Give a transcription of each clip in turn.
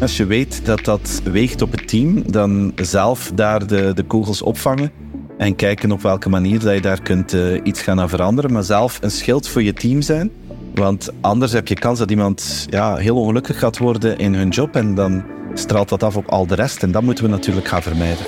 Als je weet dat dat weegt op het team, dan zelf daar de, de kogels opvangen en kijken op welke manier dat je daar kunt uh, iets gaan aan veranderen. Maar zelf een schild voor je team zijn. Want anders heb je kans dat iemand ja, heel ongelukkig gaat worden in hun job en dan straalt dat af op al de rest. En dat moeten we natuurlijk gaan vermijden.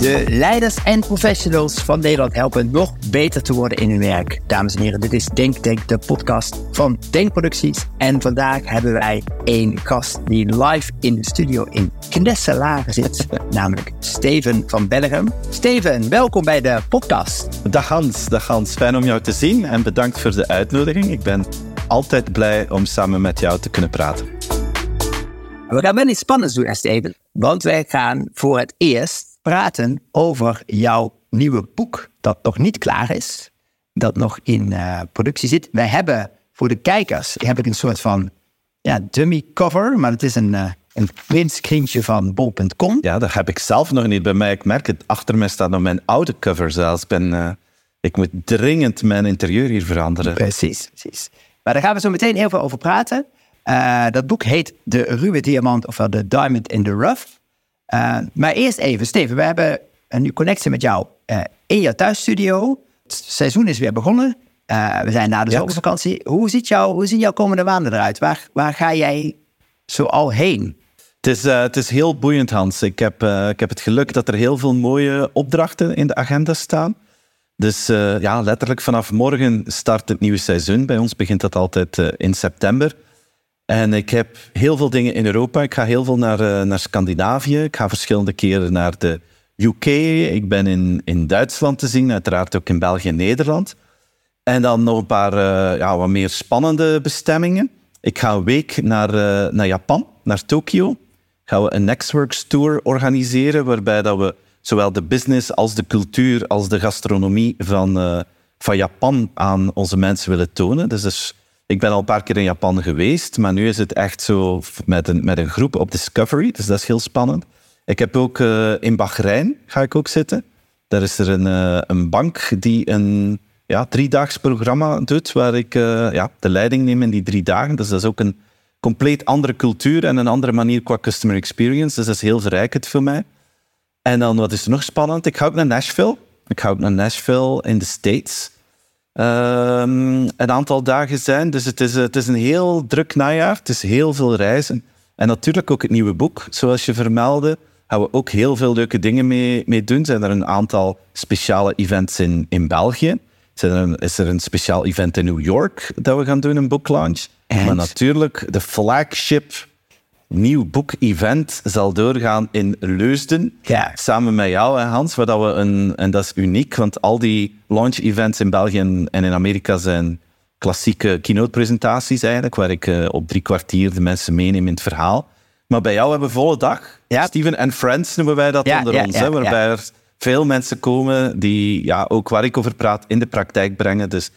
De leiders en professionals van Nederland helpen nog beter te worden in hun werk. Dames en heren, dit is Denk Denk, de podcast van Denkproducties. En vandaag hebben wij een gast die live in de studio in Knesselaren zit, namelijk Steven van Bellegem. Steven, welkom bij de podcast. Dag Hans, dag Hans. Fijn om jou te zien en bedankt voor de uitnodiging. Ik ben altijd blij om samen met jou te kunnen praten. We gaan wel iets spannends doen, Steven. Want wij gaan voor het eerst praten over jouw nieuwe boek, dat nog niet klaar is, dat nog in uh, productie zit. Wij hebben voor de kijkers heb ik een soort van ja, dummy cover, maar het is een, uh, een printscreentje van bol.com. Ja, dat heb ik zelf nog niet bij mij. Ik merk het, achter mij staat nog mijn oude cover zelfs. Ben, uh, ik moet dringend mijn interieur hier veranderen. Precies, precies. Maar daar gaan we zo meteen heel veel over praten. dat boek heet De Ruwe Diamant, ofwel The Diamond in the Rough. Uh, maar eerst even, Steven, we hebben een nieuwe connectie met jou uh, in jouw thuisstudio. Het seizoen is weer begonnen. Uh, we zijn na de zomervakantie. Hoe, ziet jou, hoe zien jouw komende maanden eruit? Waar, waar ga jij zo al heen? Het is, het is heel boeiend, Hans. Ik heb, ik heb het geluk dat er heel veel mooie opdrachten in de agenda staan. Dus ja, letterlijk vanaf morgen start het nieuwe seizoen. Bij ons begint dat altijd in september. En ik heb heel veel dingen in Europa. Ik ga heel veel naar, uh, naar Scandinavië. Ik ga verschillende keren naar de UK. Ik ben in, in Duitsland te zien, uiteraard ook in België en Nederland. En dan nog een paar uh, ja, wat meer spannende bestemmingen. Ik ga een week naar, uh, naar Japan, naar Tokio. Gaan we een Nextworks Tour organiseren, waarbij dat we zowel de business als de cultuur als de gastronomie van, van Japan aan onze mensen willen tonen. Dus dat is ik ben al een paar keer in Japan geweest, maar nu is het echt zo met een, met een groep op Discovery, dus dat is heel spannend. Ik heb ook uh, in Bahrein, ga ik ook zitten. Daar is er een, uh, een bank die een ja, driedaags programma doet, waar ik uh, ja, de leiding neem in die drie dagen. Dus dat is ook een compleet andere cultuur en een andere manier qua customer experience. Dus dat is heel verrijkend voor mij. En dan, wat is er nog spannend? Ik ga ook naar Nashville. Ik ga ook naar Nashville in de States. Um, een aantal dagen zijn. Dus het is, het is een heel druk najaar. Het is heel veel reizen. En natuurlijk ook het nieuwe boek, zoals je vermeldde. Gaan we ook heel veel leuke dingen mee, mee doen. Zijn er een aantal speciale events in, in België? Zijn er is er een speciaal event in New York dat we gaan doen, een boeklaunch? Maar natuurlijk, de flagship nieuw boek-event zal doorgaan in Leusden. Ja. Samen met jou, Hans. Waar dat we een, en dat is uniek, want al die launch-events in België en in Amerika zijn klassieke keynote-presentaties eigenlijk, waar ik uh, op drie kwartier de mensen meeneem in het verhaal. Maar bij jou hebben we volle dag. Ja. Steven and Friends noemen wij dat onder ons, hè, waarbij er veel mensen komen die ja, ook waar ik over praat in de praktijk brengen. Dus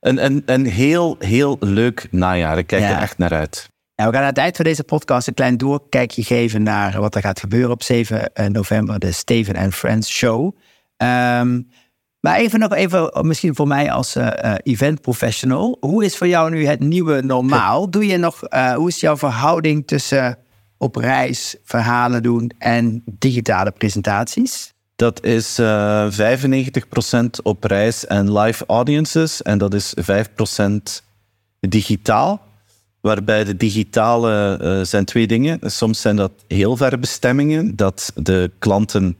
een, een, een heel, heel leuk najaar. Ik kijk er echt naar uit. We gaan aan het eind van deze podcast een klein doorkijkje geven naar wat er gaat gebeuren op 7 eh, november, de Steven and Friends Show. Um, maar even nog even, misschien voor mij als uh, event professional. Hoe is voor jou nu het nieuwe normaal? Doe je nog, uh, hoe is jouw verhouding tussen op reis verhalen doen en digitale presentaties? Dat is uh, 95% op reis en live audiences. En dat is 5% digitaal. Waarbij de digitale uh, zijn twee dingen. Soms zijn dat heel verre bestemmingen, dat de klanten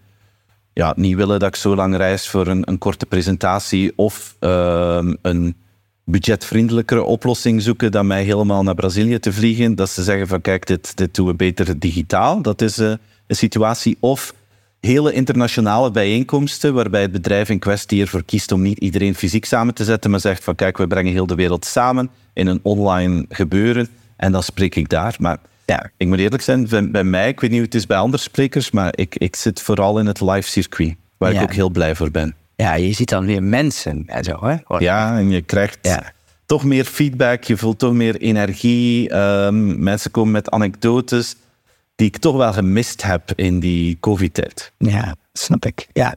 ja, niet willen dat ik zo lang reis voor een, een korte presentatie of uh, een budgetvriendelijkere oplossing zoeken dan mij helemaal naar Brazilië te vliegen. Dat ze zeggen van kijk, dit, dit doen we beter digitaal. Dat is uh, een situatie. Of hele internationale bijeenkomsten waarbij het bedrijf in kwestie ervoor kiest om niet iedereen fysiek samen te zetten, maar zegt van kijk, we brengen heel de wereld samen in een online gebeuren en dan spreek ik daar. Maar ja, ik moet eerlijk zijn, bij mij, ik weet niet hoe het is bij andere sprekers, maar ik, ik zit vooral in het live circuit, waar ik ook heel blij voor ben. Ja, je ziet dan weer mensen en zo, hè? Ja, en je krijgt toch meer feedback, je voelt toch meer energie. Um, mensen komen met anekdotes die ik toch wel gemist heb in die COVID-tijd. Ja, snap ik. Ja.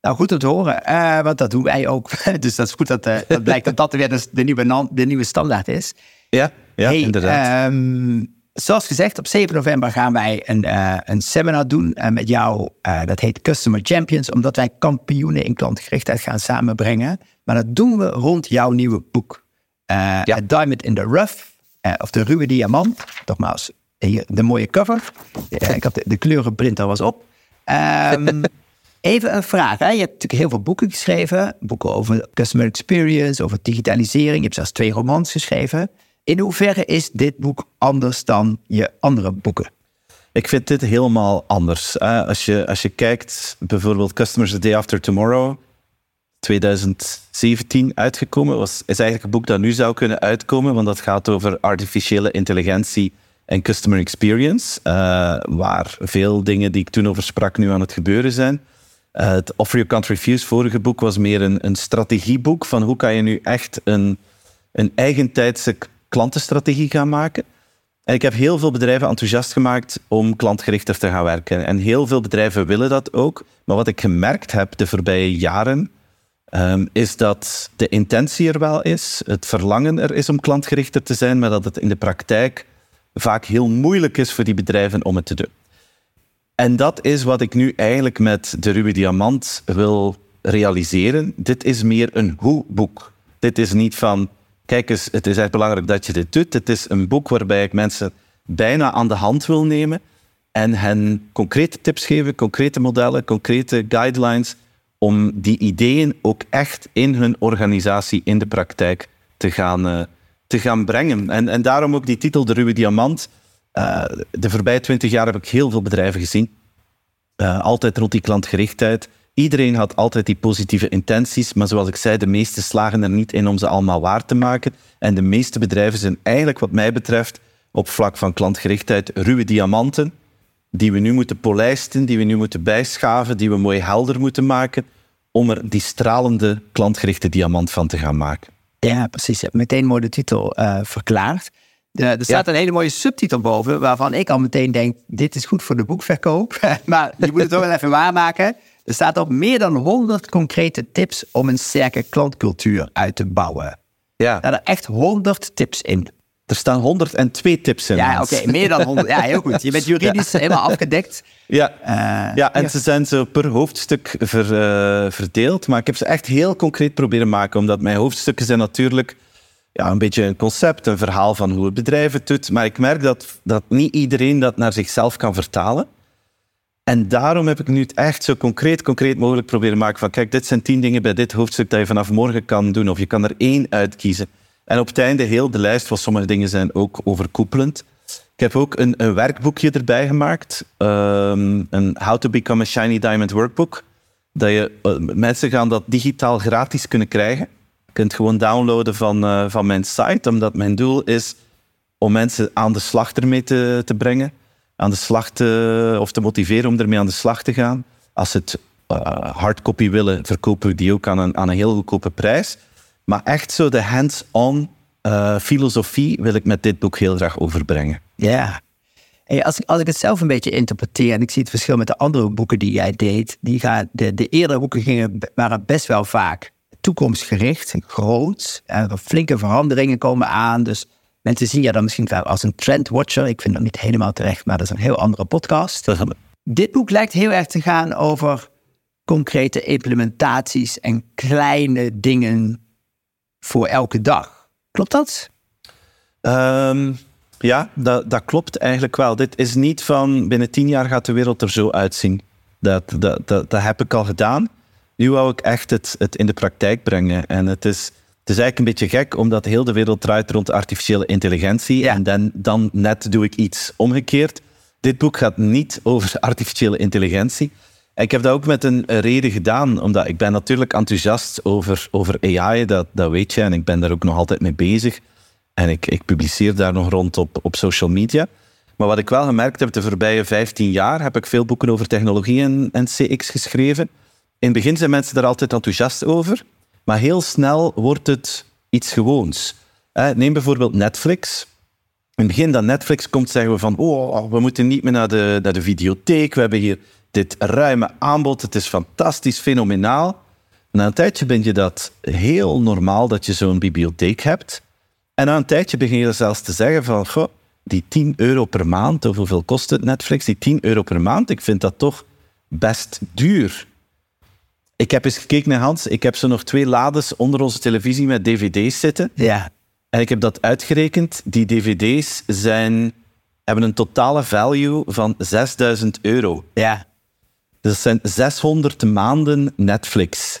Nou, goed om te horen, uh, want dat doen wij ook. dus dat is goed dat, uh, dat blijkt dat dat weer de, nieuwe, de nieuwe standaard is. Ja, ja inderdaad. Um, zoals gezegd, op 7 november gaan wij een, uh, een seminar doen met jou. Dat heet Customer Champions, omdat wij kampioenen in klantgerichtheid gaan samenbrengen. Maar dat doen we rond jouw nieuwe boek. Ja. Diamond in the Rough, of de ruwe diamant. Nogmaals, hier de mooie cover. ik had de, de kleurenprinter was op. Um, even een vraag. Hè? Je hebt natuurlijk heel veel boeken geschreven. Boeken over customer experience, over digitalisering. Je hebt zelfs twee romans geschreven. In hoeverre is dit boek anders dan je andere boeken? Ik vind dit helemaal anders. Als je, als je kijkt, bijvoorbeeld Customers the Day After Tomorrow, 2017 uitgekomen, was, is eigenlijk een boek dat nu zou kunnen uitkomen, want dat gaat over artificiële intelligentie en customer experience, uh, waar veel dingen die ik toen over sprak nu aan het gebeuren zijn. Uh, het Offer You Can't Refuse, vorige boek, was meer een, een strategieboek van hoe kan je nu echt een, een eigentijdse klantenstrategie gaan maken. En ik heb heel veel bedrijven enthousiast gemaakt om klantgerichter te gaan werken. En heel veel bedrijven willen dat ook. Maar wat ik gemerkt heb de voorbije jaren, um, is dat de intentie er wel is, het verlangen er is om klantgerichter te zijn, maar dat het in de praktijk vaak heel moeilijk is voor die bedrijven om het te doen. En dat is wat ik nu eigenlijk met de Ruwe Diamant wil realiseren. Dit is meer een hoe-boek. Dit is niet van kijk eens, het is echt belangrijk dat je dit doet. Het is een boek waarbij ik mensen bijna aan de hand wil nemen en hen concrete tips geven, concrete modellen, concrete guidelines om die ideeën ook echt in hun organisatie, in de praktijk te gaan, uh, te gaan brengen. En, en daarom ook die titel De Ruwe Diamant. Uh, de voorbije twintig jaar heb ik heel veel bedrijven gezien. Uh, altijd rond die klantgerichtheid. Iedereen had altijd die positieve intenties, maar zoals ik zei, de meeste slagen er niet in om ze allemaal waar te maken. En de meeste bedrijven zijn eigenlijk, wat mij betreft, op vlak van klantgerichtheid ruwe diamanten, die we nu moeten polijsten, die we nu moeten bijschaven, die we mooi helder moeten maken, om er die stralende klantgerichte diamant van te gaan maken. Ja, precies. Je hebt meteen mooi de titel uh, verklaard. Er staat een hele mooie subtitel boven, waarvan ik al meteen denk, dit is goed voor de boekverkoop. maar je moet het toch wel even waarmaken. Er staat op meer dan 100 concrete tips om een sterke klantcultuur uit te bouwen. Ja. Er zijn echt 100 tips in. Er staan 102 tips in. Ja, oké, meer dan 100. Ja, heel goed. Je bent juridisch helemaal afgedekt. Ja, uh, ja en ze zijn zo per hoofdstuk ver, uh, verdeeld. Maar ik heb ze echt heel concreet proberen maken, omdat mijn hoofdstukken zijn natuurlijk ja, een beetje een concept, een verhaal van hoe het bedrijf het doet. Maar ik merk dat, dat niet iedereen dat naar zichzelf kan vertalen. En daarom heb ik nu het echt zo concreet, concreet mogelijk proberen maken van kijk, dit zijn tien dingen bij dit hoofdstuk dat je vanaf morgen kan doen. Of je kan er één uitkiezen. En op het einde heel de lijst, want sommige dingen zijn ook overkoepelend. Ik heb ook een, een werkboekje erbij gemaakt. Um, een How to Become a Shiny Diamond Workbook. Dat je, uh, mensen gaan dat digitaal gratis kunnen krijgen. Je kunt gewoon downloaden van, uh, van mijn site, omdat mijn doel is om mensen aan de slag ermee te, te brengen aan de slag te, of te motiveren om ermee aan de slag te gaan. Als ze het uh, hardcopy willen, verkopen we die ook aan een, aan een heel goedkope prijs. Maar echt zo de hands-on uh, filosofie wil ik met dit boek heel graag overbrengen. Ja. Als, als ik het zelf een beetje interpreteer en ik zie het verschil met de andere boeken die jij deed, die gaan, de, de eerdere boeken gingen, waren best wel vaak toekomstgericht, groot. Er flinke veranderingen komen aan. Dus Mensen zien je dan misschien wel als een trendwatcher. Ik vind dat niet helemaal terecht, maar dat is een heel andere podcast. Dit boek lijkt heel erg te gaan over concrete implementaties en kleine dingen voor elke dag. Klopt dat? Um, ja, dat, dat, klopt eigenlijk wel. Dit is niet van binnen tien jaar gaat de wereld er zo uitzien. Dat, dat, dat, dat heb ik al gedaan. Nu wou ik echt het, het in de praktijk brengen. En het is het is eigenlijk een beetje gek, omdat heel de wereld draait rond artificiële intelligentie. En dan, dan net doe ik iets omgekeerd. Dit boek gaat niet over artificiële intelligentie. Ik heb dat ook met een reden gedaan, omdat ik ben natuurlijk enthousiast over, over AI, dat, dat weet je, en ik ben daar ook nog altijd mee bezig. En ik, ik publiceer daar nog rond op, op social media. Maar wat ik wel gemerkt heb de voorbije 15 jaar, heb ik veel boeken over technologie en, CX geschreven. In het begin zijn mensen daar altijd enthousiast over. Maar heel snel wordt het iets gewoons. Neem bijvoorbeeld Netflix. In het begin dat Netflix komt, zeggen we van oh, we moeten niet meer naar de, naar de videotheek. We hebben hier dit ruime aanbod. Het is fantastisch, fenomenaal. Na een tijdje ben je dat heel normaal dat je zo'n bibliotheek hebt. En na een tijdje begin je zelfs te zeggen van goh, die 10 euro per maand, of hoeveel kost het Netflix? Die 10 euro per maand, ik vind dat toch best duur. Ik heb eens gekeken naar Hans, ik heb zo nog twee lades onder onze televisie met dvd's zitten. Ja. En ik heb dat uitgerekend. Die dvd's zijn, hebben een totale value van 6000 euro. Ja. Dus dat zijn 600 maanden Netflix,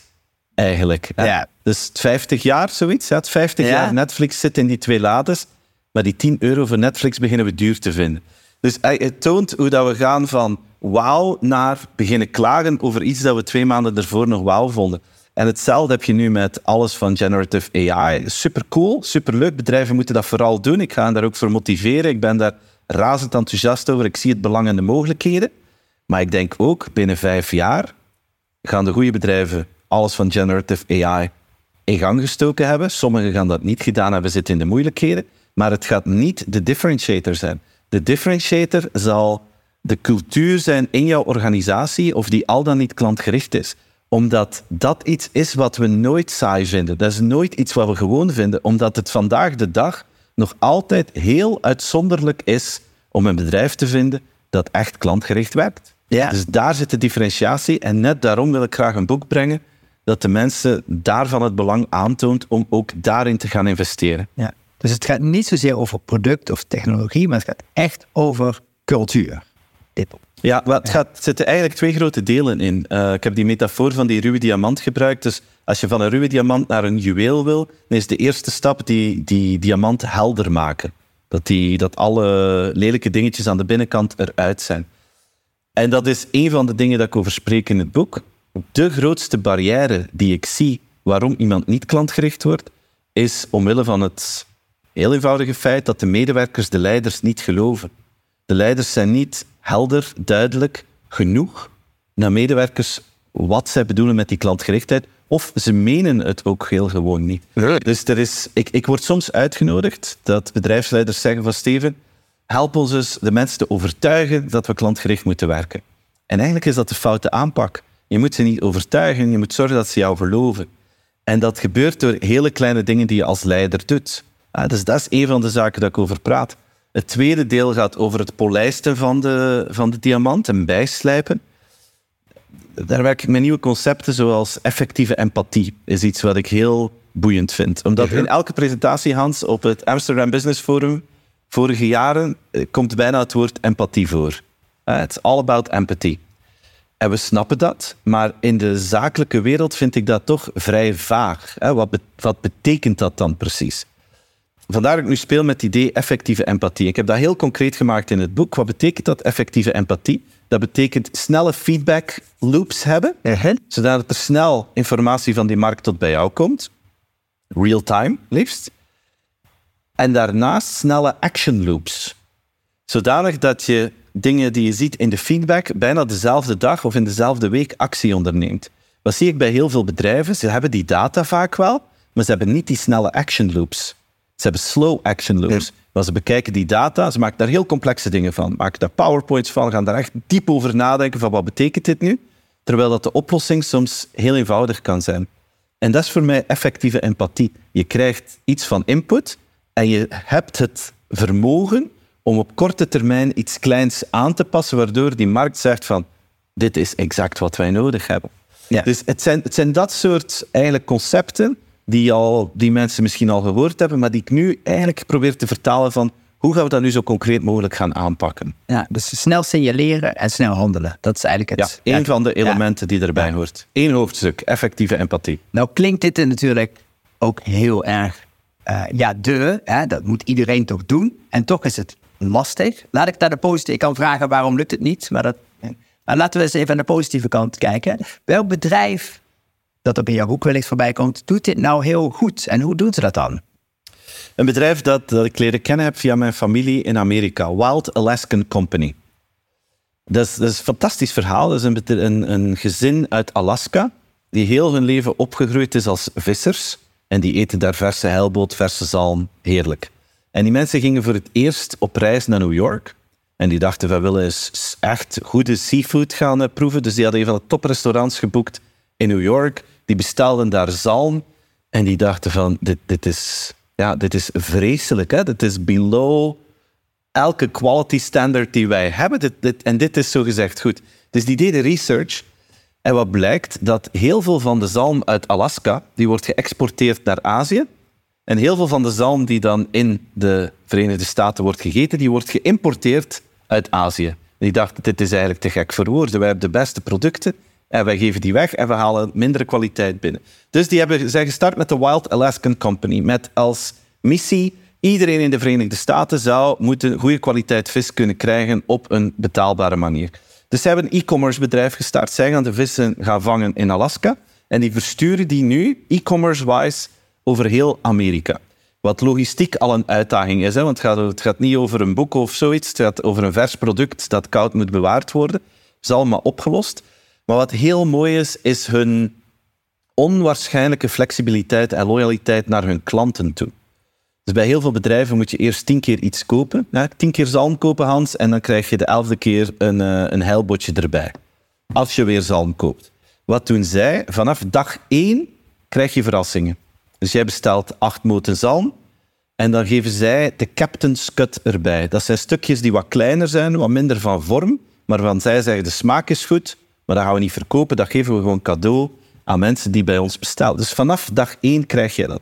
eigenlijk. hè. Ja. Dus 50 jaar, zoiets. Het 50 Ja. jaar Netflix zit in die twee lades. Maar die 10 euro voor Netflix beginnen we duur te vinden. Dus het toont hoe dat we gaan van wauw naar beginnen klagen over iets dat we twee maanden ervoor nog wauw vonden. En hetzelfde heb je nu met alles van generative AI. Super cool, super leuk. Bedrijven moeten dat vooral doen. Ik ga hen daar ook voor motiveren. Ik ben daar razend enthousiast over. Ik zie het belang en de mogelijkheden. Maar ik denk ook binnen vijf jaar gaan de goede bedrijven alles van generative AI in gang gestoken hebben. Sommigen gaan dat niet gedaan hebben, zitten in de moeilijkheden. Maar het gaat niet de differentiator zijn. De differentiator zal de cultuur zijn in jouw organisatie of die al dan niet klantgericht is. Omdat dat iets is wat we nooit saai vinden. Dat is nooit iets wat we gewoon vinden, omdat het vandaag de dag nog altijd heel uitzonderlijk is om een bedrijf te vinden dat echt klantgericht werkt. Ja. Dus daar zit de differentiatie. En net daarom wil ik graag een boek brengen dat de mensen daarvan het belang aantoont om ook daarin te gaan investeren. ja. Dus het gaat niet zozeer over product of technologie, maar het gaat echt over cultuur. Dit. Ja, wel, het gaat, zitten eigenlijk twee grote delen in. Eh, ik heb die metafoor van die ruwe diamant gebruikt. Dus als je van een ruwe diamant naar een juweel wil, dan is de eerste stap die, die diamant helder maken. Dat, die, dat alle lelijke dingetjes aan de binnenkant eruit zijn. En dat is een van de dingen dat ik over spreek in het boek. De grootste barrière die ik zie waarom iemand niet klantgericht wordt, is omwille van het heel eenvoudige feit dat de medewerkers de leiders niet geloven. De leiders zijn niet helder, duidelijk genoeg naar medewerkers wat zij bedoelen met die klantgerichtheid, of ze menen het ook heel gewoon niet. Dus er is, ik, ik word soms uitgenodigd dat bedrijfsleiders zeggen van Steven, help ons eens de mensen te overtuigen dat we klantgericht moeten werken. En eigenlijk is dat de foute aanpak. Je moet ze niet overtuigen, je moet zorgen dat ze jou geloven. En dat gebeurt door hele kleine dingen die je als leider doet. Ah, dus dat is een van de zaken dat ik over praat. Het tweede deel gaat over het polijsten van de, van de diamant en bijslijpen. Daar werk ik met nieuwe concepten zoals effectieve empathie. is iets wat ik heel boeiend vind. Omdat in elke presentatie, Hans, op het Amsterdam Business Forum vorige jaren eh, komt bijna het woord empathie voor. Eh, It's all about empathy. En we snappen dat, maar in de zakelijke wereld vind ik dat toch vrij vaag. hè. Wat, be- wat betekent dat dan precies? Vandaar dat ik nu speel met het idee effectieve empathie. Ik heb dat heel concreet gemaakt in het boek. Wat betekent dat, effectieve empathie? Dat betekent snelle feedback loops hebben, zodat er snel informatie van die markt tot bij jou komt. Real time, liefst. En daarnaast snelle action loops. Zodanig dat je dingen die je ziet in de feedback bijna dezelfde dag of in dezelfde week actie onderneemt. Wat zie ik bij heel veel bedrijven? Ze hebben die data vaak wel, maar ze hebben niet die snelle action loops. Ze hebben slow action loops. Maar ze bekijken die data, ze maken daar heel complexe dingen van. Maken daar powerpoints van, gaan daar echt diep over nadenken van wat betekent dit nu? Terwijl dat de oplossing soms heel eenvoudig kan zijn. En dat is voor mij effectieve empathie. Je krijgt iets van input en je hebt het vermogen om op korte termijn iets kleins aan te passen, waardoor die markt zegt van dit is exact wat wij nodig hebben. Ja. Dus het zijn, het zijn dat soort eigenlijk concepten die, al, die mensen misschien al gehoord hebben, maar die ik nu eigenlijk probeer te vertalen van hoe gaan we dat nu zo concreet mogelijk gaan aanpakken. Ja, dus snel signaleren en snel handelen. Dat is eigenlijk Ja, het. een van de elementen die erbij hoort. Eén hoofdstuk, effectieve empathie. Nou klinkt dit natuurlijk ook heel erg, eh, ja, de, hè, dat moet iedereen toch doen. En toch is het lastig. Laat ik naar de positieve, ik kan vragen waarom lukt het niet, maar, dat, maar laten we eens even aan de positieve kant kijken. Welk bedrijf, dat op in jouw boek wellicht voorbij komt, doet dit nou heel goed? En hoe doen ze dat dan? Een bedrijf dat, dat ik leren kennen heb via mijn familie in Amerika, Wild Alaskan Company. Dat is, dat is een fantastisch verhaal. Dat is een, een, een gezin uit Alaska die heel hun leven opgegroeid is als vissers. En die eten daar verse heilboot, verse zalm, heerlijk. En die mensen gingen voor het eerst op reis naar New York. En die dachten, we willen eens echt goede seafood gaan eh, proeven. Dus die hadden een van de toprestaurants geboekt in New York. Die bestelden daar zalm. En die dachten van, dit, dit, is, ja, dit is vreselijk. Hè? Dit is below elke quality standard die wij hebben, dit, dit, en dit is zo gezegd goed. Dus die deden research en wat blijkt, dat heel veel van de zalm uit Alaska, die wordt geëxporteerd naar Azië. En heel veel van de zalm die dan in de Verenigde Staten wordt gegeten, die wordt geïmporteerd uit Azië. En die dachten, dit is eigenlijk te gek voor woorden. Wij hebben de beste producten en wij geven die weg en we halen mindere kwaliteit binnen. Dus die hebben, zijn gestart met de Wild Alaskan Company, met als missie iedereen in de Verenigde Staten zou moeten goede kwaliteit vis kunnen krijgen op een betaalbare manier. Dus ze hebben een e-commerce bedrijf gestart. Zij gaan de vissen gaan vangen in Alaska en die versturen die nu e-commerce-wise over heel Amerika. Wat logistiek al een uitdaging is, hè? want het gaat, het gaat niet over een boek of zoiets, het gaat over een vers product dat koud moet bewaard worden. Dat is allemaal opgelost. Maar wat heel mooi is, is hun onwaarschijnlijke flexibiliteit en loyaliteit naar hun klanten toe. Dus bij heel veel bedrijven moet je eerst tien keer iets kopen. Ja, tien keer zalm kopen, Hans, en dan krijg je de elfde keer een, uh, een heilbotje erbij. Als je weer zalm koopt. Wat doen zij? Vanaf dag één krijg je verrassingen. Dus jij bestelt acht moten zalm en dan geven zij de captain's cut erbij. Dat zijn stukjes die wat kleiner zijn, wat minder van vorm, maar van zij zeggen de smaak is goed, maar dat gaan we niet verkopen, dat geven we gewoon cadeau aan mensen die bij ons bestellen. Dus vanaf dag één krijg je dat.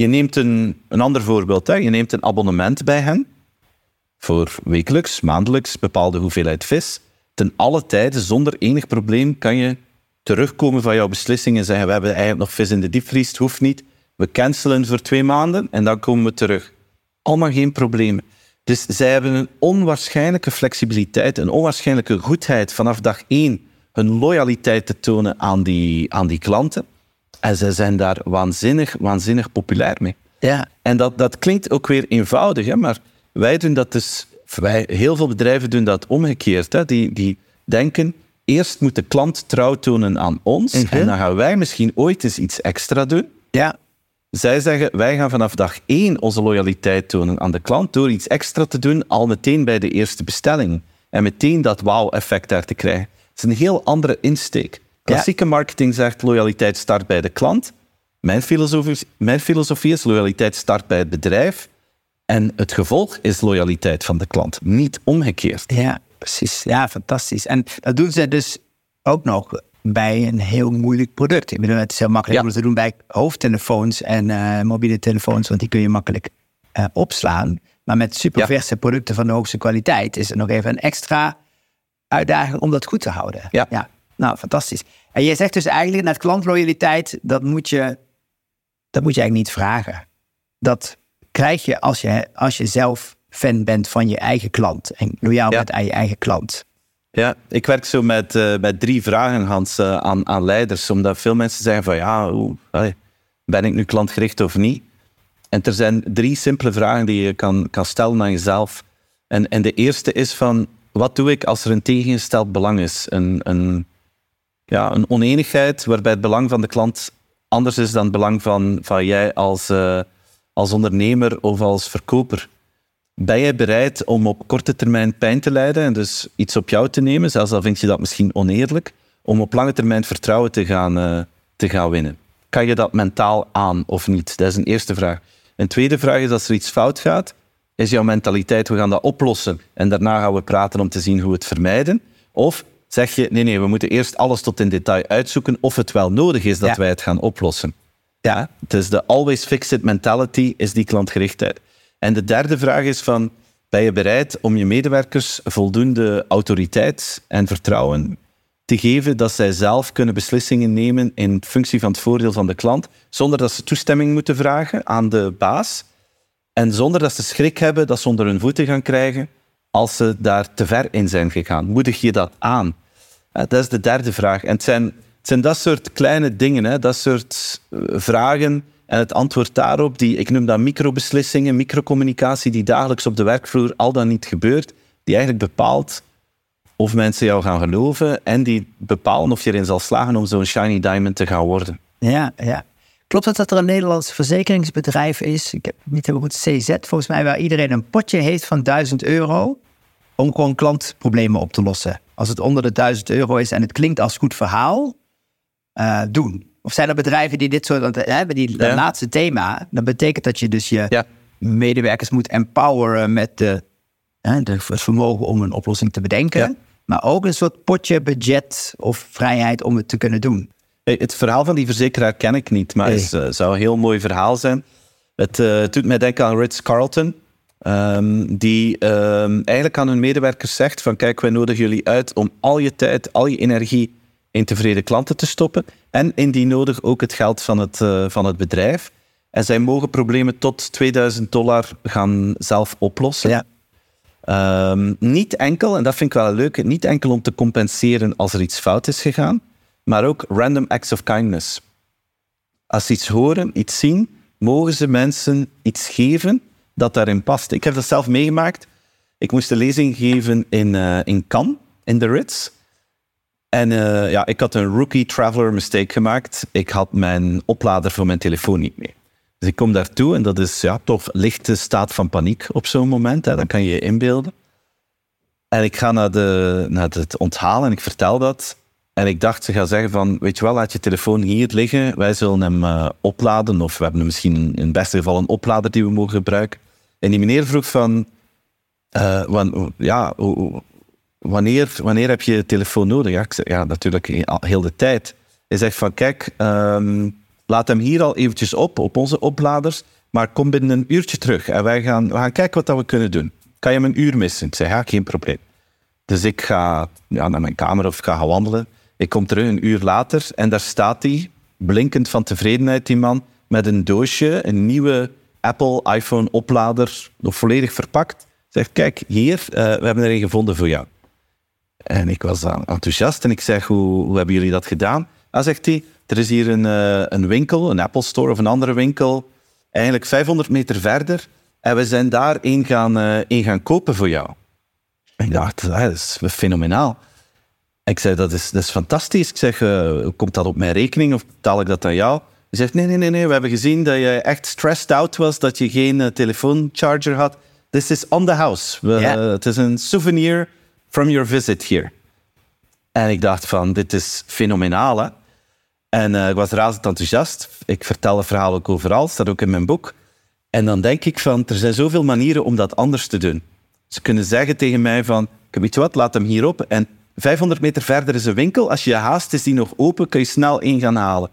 Je neemt een, een ander voorbeeld, hè. je neemt een abonnement bij hen voor wekelijks, maandelijks, bepaalde hoeveelheid vis. Ten alle tijden, zonder enig probleem, kan je terugkomen van jouw beslissing en zeggen we hebben eigenlijk nog vis in de diepvries, het hoeft niet. We cancelen voor twee maanden en dan komen we terug. Allemaal geen problemen. Dus zij hebben een onwaarschijnlijke flexibiliteit, een onwaarschijnlijke goedheid vanaf dag één hun loyaliteit te tonen aan die, aan die klanten. En zij zijn daar waanzinnig, waanzinnig populair mee. Ja. En dat, dat klinkt ook weer eenvoudig, hè, maar wij doen dat dus... Wij, heel veel bedrijven doen dat omgekeerd. Hè. Die, die denken, eerst moet de klant trouw tonen aan ons Mhm. en dan gaan wij misschien ooit eens iets extra doen. Ja. Zij zeggen, wij gaan vanaf dag één onze loyaliteit tonen aan de klant door iets extra te doen, al meteen bij de eerste bestelling. En meteen dat wauw-effect daar te krijgen. Het is een heel andere insteek. Klassieke marketing zegt, loyaliteit start bij de klant. Mijn filosofie, mijn filosofie is, loyaliteit start bij het bedrijf. En het gevolg is loyaliteit van de klant, niet omgekeerd. Ja, precies. Ja, fantastisch. En dat doen ze dus ook nog bij een heel moeilijk product. Ik bedoel, het is heel makkelijk Ja. om te doen bij hoofdtelefoons en eh, mobiele telefoons, want die kun je makkelijk eh, opslaan. Maar met superverse producten van de hoogste kwaliteit is er nog even een extra uitdaging om dat goed te houden. Ja. Nou, fantastisch. En jij zegt dus eigenlijk, naar klantloyaliteit, dat moet je, dat moet je eigenlijk niet vragen. Dat krijg je als je, als je zelf fan bent van je eigen klant en loyaal Ja. bent aan je eigen klant. Ja, ik werk zo met, eh, met drie vragen, Hans, eh, aan, aan leiders. Omdat veel mensen zeggen van, ja, hoe, allee, ben ik nu klantgericht of niet? En er zijn drie simpele vragen die je kan, kan stellen aan jezelf. En, en de eerste is van, wat doe ik als er een tegengesteld belang is? Een, een, ja, een oneenigheid waarbij het belang van de klant anders is dan het belang van, van jij als, eh, als ondernemer of als verkoper. Ben jij bereid om op korte termijn pijn te lijden en dus iets op jou te nemen, zelfs al vind je dat misschien oneerlijk, om op lange termijn vertrouwen te gaan, eh, te gaan winnen? Kan je dat mentaal aan of niet? Dat is een eerste vraag. Een tweede vraag is, als er iets fout gaat, is jouw mentaliteit, we gaan dat oplossen en daarna gaan we praten om te zien hoe we het vermijden? Of zeg je, nee, nee, we moeten eerst alles tot in detail uitzoeken of het wel nodig is dat Ja. wij het gaan oplossen? Ja, dus de always fix it mentality is die klantgerichtheid. En de derde vraag is van, ben je bereid om je medewerkers voldoende autoriteit en vertrouwen te geven dat zij zelf kunnen beslissingen nemen in functie van het voordeel van de klant, zonder dat ze toestemming moeten vragen aan de baas en zonder dat ze schrik hebben dat ze onder hun voeten gaan krijgen als ze daar te ver in zijn gegaan. Moedig je dat aan? Dat is de derde vraag. En het zijn, het zijn dat soort kleine dingen, hè, dat soort eh, vragen en het antwoord daarop, die, ik noem dat microbeslissingen, microcommunicatie, die dagelijks op de werkvloer al dan niet gebeurt, die eigenlijk bepaalt of mensen jou gaan geloven en die bepalen of je erin zal slagen om zo'n shiny diamond te gaan worden. Ja, ja. Klopt het dat er een Nederlands verzekeringsbedrijf is, ik heb niet helemaal goed, CZ volgens mij, waar iedereen een potje heeft van 1000 euro om gewoon klantproblemen op te lossen? Als het onder de 1000 euro is en het klinkt als goed verhaal, eh, doen. Of zijn er bedrijven die dit soort, hè, hebben die Ja. laatste thema, dat betekent dat je dus je Ja. medewerkers moet empoweren met de hè, de- het vermogen om een oplossing te bedenken. Ja. Maar ook een soort potje budget of vrijheid om het te kunnen doen. Hey, Het verhaal van die verzekeraar ken ik niet, maar het eh, zou een heel mooi verhaal zijn. Het eh, doet mij denken aan Ritz-Carlton, ehm, die ehm, eigenlijk aan hun medewerkers zegt van kijk, wij nodigen jullie uit om al je tijd, al je energie in tevreden klanten te stoppen en indien nodig ook het geld van het, eh, van het bedrijf. En zij mogen problemen tot 2000 dollar gaan zelf oplossen. Ja. Ehm, niet enkel, en dat vind ik wel leuk, niet enkel om te compenseren als er iets fout is gegaan, maar ook random acts of kindness. Als ze iets horen, iets zien, mogen ze mensen iets geven dat daarin past. Ik heb dat zelf meegemaakt. Ik moest een lezing geven in, eh, in Cannes, in de Ritz. En eh, ja, ik had een rookie traveler mistake gemaakt. Ik had mijn oplader voor mijn telefoon niet mee. Dus ik kom daartoe en dat is ja, toch lichte staat van paniek op zo'n moment. Hè. Dat kan je je inbeelden. En ik ga naar, de, naar het onthalen en ik vertel dat. En ik dacht, ze gaan zeggen van, weet je wel, laat je telefoon hier liggen. Wij zullen hem eh, opladen. Of we hebben misschien in het beste geval een oplader die we mogen gebruiken. En die meneer vroeg van, eh, ja, wanneer, wanneer heb je telefoon nodig? Ja, ik zeg, ja, natuurlijk heel de tijd. Hij zegt van, kijk, ehm, laat hem hier al eventjes op, op onze opladers. Maar kom binnen een uurtje terug en wij gaan, we gaan kijken wat dat we kunnen doen. Kan je hem een uur missen? Ik zeg, ja, geen probleem. Dus ik ga naar mijn kamer of ga gaan wandelen. Ik kom terug een uur later en daar staat hij, blinkend van tevredenheid, die man, met een doosje, een nieuwe Apple iPhone oplader, nog volledig verpakt. Zegt, kijk, hier, eh, we hebben er een gevonden voor jou. En ik was dan enthousiast en ik zeg, hoe, hebben jullie dat gedaan? Dan zegt hij, er is hier een, eh, een winkel, een Apple Store of een andere winkel, eigenlijk 500 meter verder. En we zijn daar één gaan, eh, gaan kopen voor jou. En ik dacht, ah, dat is fenomenaal. En ik zei, dat is, dat is fantastisch. Ik zeg, komt dat op mijn rekening of betaal ik dat aan jou? Zegt, nee, nee, nee, nee, we hebben gezien dat je echt stressed out was, dat je geen eh, telefooncharger had. This is on the house. We- Ja. Het is een souvenir from your visit here. En ik dacht van, dit is fenomenaal, hè? En eh, ik was razend enthousiast. Ik vertel het verhaal ook overal, staat ook in mijn boek. En dan denk ik van, er zijn zoveel manieren om dat anders te doen. Ze kunnen zeggen tegen mij van, weet je wat, laat hem hierop. En 500 meter verder is een winkel. Als je haast, is die nog open, kun je snel één gaan halen.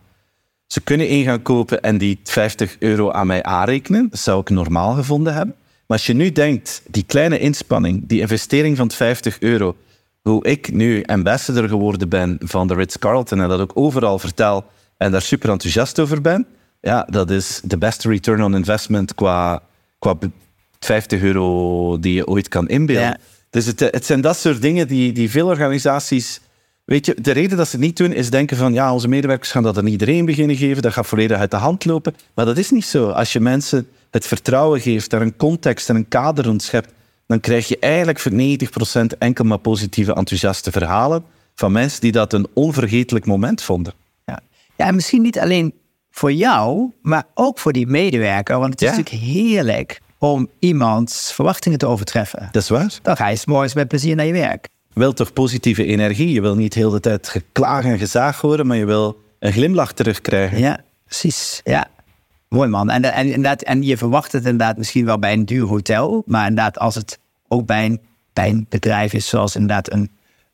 Ze kunnen één gaan kopen en die 50 euro aan mij aanrekenen. Dat zou ik normaal gevonden hebben. Maar als je nu denkt, die kleine inspanning, die investering van 50 euro, hoe ik nu ambassador geworden ben van de Ritz-Carlton en dat ook overal vertel en daar super enthousiast over ben, ja, dat is de beste return on investment qua, qua be- 50 euro die je ooit kan inbeelden. Ja. Dus het, het zijn dat soort dingen die, die veel organisaties... Weet je, de reden dat ze het niet doen is denken van ja, onze medewerkers gaan dat aan iedereen beginnen geven, dat gaat volledig uit de hand lopen. Maar dat is niet zo. Als je mensen het vertrouwen geeft, daar een context en een kader rond schept, dan krijg je eigenlijk voor 90% enkel maar positieve, enthousiaste verhalen van mensen die dat een onvergetelijk moment vonden. Ja. ja, en misschien niet alleen voor jou, maar ook voor die medewerker. Want het is Ja. natuurlijk heerlijk om iemands verwachtingen te overtreffen. Dat is waar. Dan ga je 's morgens met plezier naar je werk. Je wilt toch positieve energie? Je wil niet heel de tijd geklaag en gezaag horen, maar je wil een glimlach terugkrijgen. Ja, precies. Ja. Mooi man. En, en, inderdaad, en je verwacht het inderdaad misschien wel bij een duur hotel. Maar inderdaad, als het ook bij een, bij een bedrijf is, zoals inderdaad een,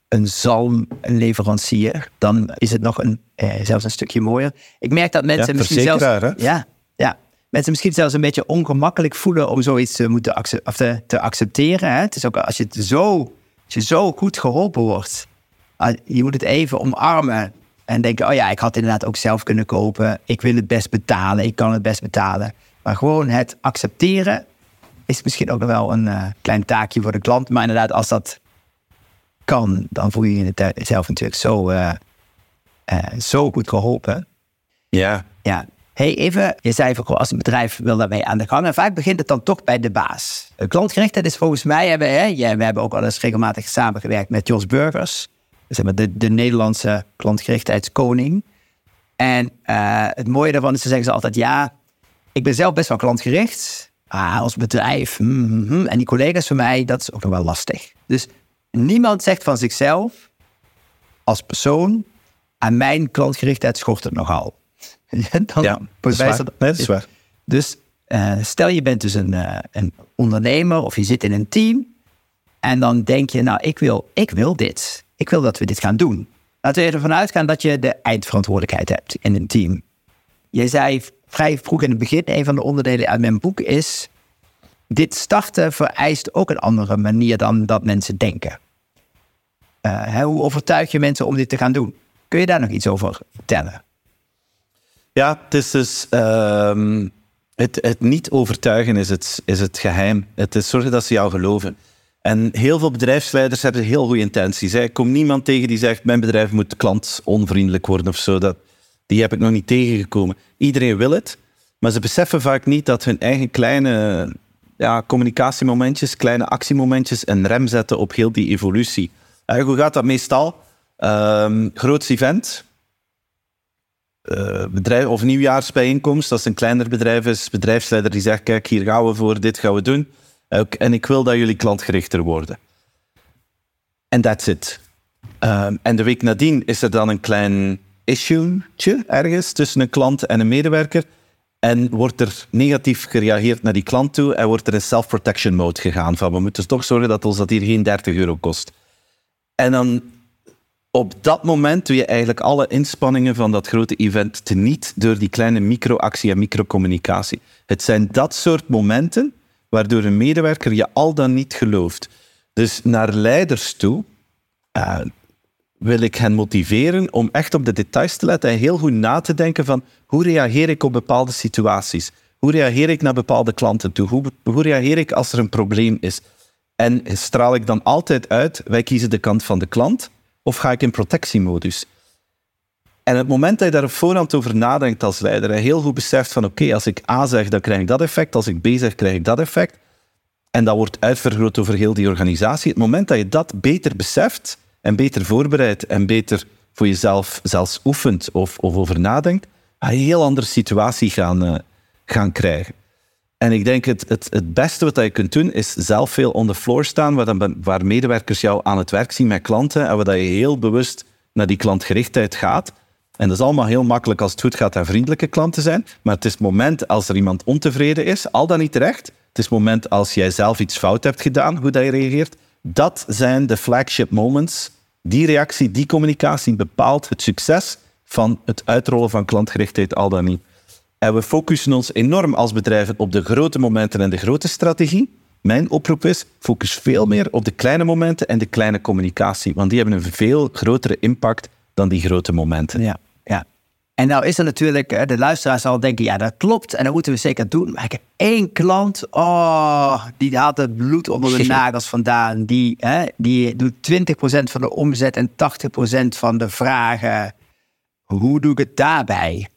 een zalmleverancier, dan is het nog een, eh, zelfs een stukje mooier. Ik merk dat mensen Ja, misschien zelfs. hè? Ja, ja. Mensen misschien zelfs een beetje ongemakkelijk voelen om zoiets te moeten acce- of te, te accepteren. Hè? Het is ook als je, het zo, je zo goed geholpen wordt, ah, je moet het even omarmen. En denken, oh ja, ik had inderdaad ook zelf kunnen kopen. Ik wil het best betalen, ik kan het best betalen. Maar gewoon het accepteren is misschien ook nog wel een eh, klein taakje voor de klant. Maar inderdaad, als dat kan, dan voel je je het zelf natuurlijk zo, eh, eh, zo goed geholpen. Ja. Ja. Hey, even, je zei van, als een bedrijf wil daarmee aan de gang. En vaak begint het dan toch bij de baas. Eh, Klantgerichtheid is volgens mij, hebben, hè, we hebben ook al eens regelmatig samengewerkt met Jos Burgers. Zeg maar de, de Nederlandse klantgerichtheidskoning. En eh, het mooie daarvan is, ze zeggen ze altijd, ja, ik ben zelf best wel klantgericht. Ah, als bedrijf, hmm, hmm, hmm. en die collega's van mij, dat is ook nog wel lastig. Dus niemand zegt van zichzelf, als persoon, aan mijn klantgerichtheid schort het nogal. Dan Ja, dat is waar. bewijst dat- Nee, dat is waar. Dus eh, stel je bent dus een, eh, een ondernemer of je zit in een team En dan denk je, nou, ik wil, ik wil dit. Ik wil dat we dit gaan doen. Laten we ervan uitgaan dat je de eindverantwoordelijkheid hebt in een team. Je zei vrij vroeg in het begin, een van de onderdelen uit mijn boek is... dit starten vereist ook een andere manier dan dat mensen denken. Uh, hoe overtuig je mensen om dit te gaan doen? Kun je daar nog iets over vertellen? Ja, het is dus... Ehm, het, het niet overtuigen is het, is het geheim. Het is zorgen dat ze jou geloven. En heel veel bedrijfsleiders hebben heel goede intenties. Ik kom niemand tegen die zegt, mijn bedrijf moet klantonvriendelijk worden of zo. Dat, die heb ik nog niet tegengekomen. Iedereen wil het, maar ze beseffen vaak niet dat hun eigen kleine ja, communicatiemomentjes, kleine actiemomentjes een rem zetten op heel die evolutie. En hoe gaat dat meestal? Um, groots event, uh, bedrijf, of nieuwjaarsbijeenkomst, als het een kleiner bedrijf is, bedrijfsleider die zegt, kijk, hier gaan we voor, dit gaan we doen. En ik wil dat jullie klantgerichter worden. En that's it. Um, en de week nadien is er dan een klein issue'tje ergens tussen een klant en een medewerker. En wordt er negatief gereageerd naar die klant toe en wordt er in self-protection mode gegaan. Van we moeten toch zorgen dat ons dat hier geen 30 euro kost. En dan op dat moment doe je eigenlijk alle inspanningen van dat grote event teniet door die kleine microactie en microcommunicatie. Het zijn dat soort momenten waardoor een medewerker je al dan niet gelooft. Dus naar leiders toe uh, wil ik hen motiveren om echt op de details te letten en heel goed na te denken van hoe reageer ik op bepaalde situaties? Hoe reageer ik naar bepaalde klanten toe? Hoe reageer ik als er een probleem is? En straal ik dan altijd uit, wij kiezen de kant van de klant of ga ik in protectiemodus? En het moment dat je daar op voorhand over nadenkt als leider en heel goed beseft van oké, als ik A zeg, dan krijg ik dat effect, als ik B zeg, krijg ik dat effect, en dat wordt uitvergroot over heel die organisatie, het moment dat je dat beter beseft en beter voorbereidt en beter voor jezelf zelfs oefent of, of over nadenkt, ga je een heel andere situatie gaan, uh, gaan krijgen. En ik denk het, het, het beste wat je kunt doen, is zelf veel on the floor staan, waar, dan, waar medewerkers jou aan het werk zien met klanten en waar je heel bewust naar die klantgerichtheid gaat. En dat is allemaal heel makkelijk als het goed gaat en vriendelijke klanten zijn. Maar het is het moment als er iemand ontevreden is, al dan niet terecht. Het is het moment als jij zelf iets fout hebt gedaan, hoe dat je reageert. Dat zijn de flagship moments. Die reactie, die communicatie bepaalt het succes van het uitrollen van klantgerichtheid, al dan niet. En we focussen ons enorm als bedrijven op de grote momenten en de grote strategie. Mijn oproep is, focus veel meer op de kleine momenten en de kleine communicatie, want die hebben een veel grotere impact dan die grote momenten. Ja, ja. En nou is er natuurlijk, de luisteraar zal denken, ja dat klopt en dat moeten we zeker doen. Maar ik heb één klant, oh, die haalt het bloed onder de nagels vandaan. Die, hè, die doet 20% van de omzet en 80% van de vragen. Hoe doe ik het daarbij?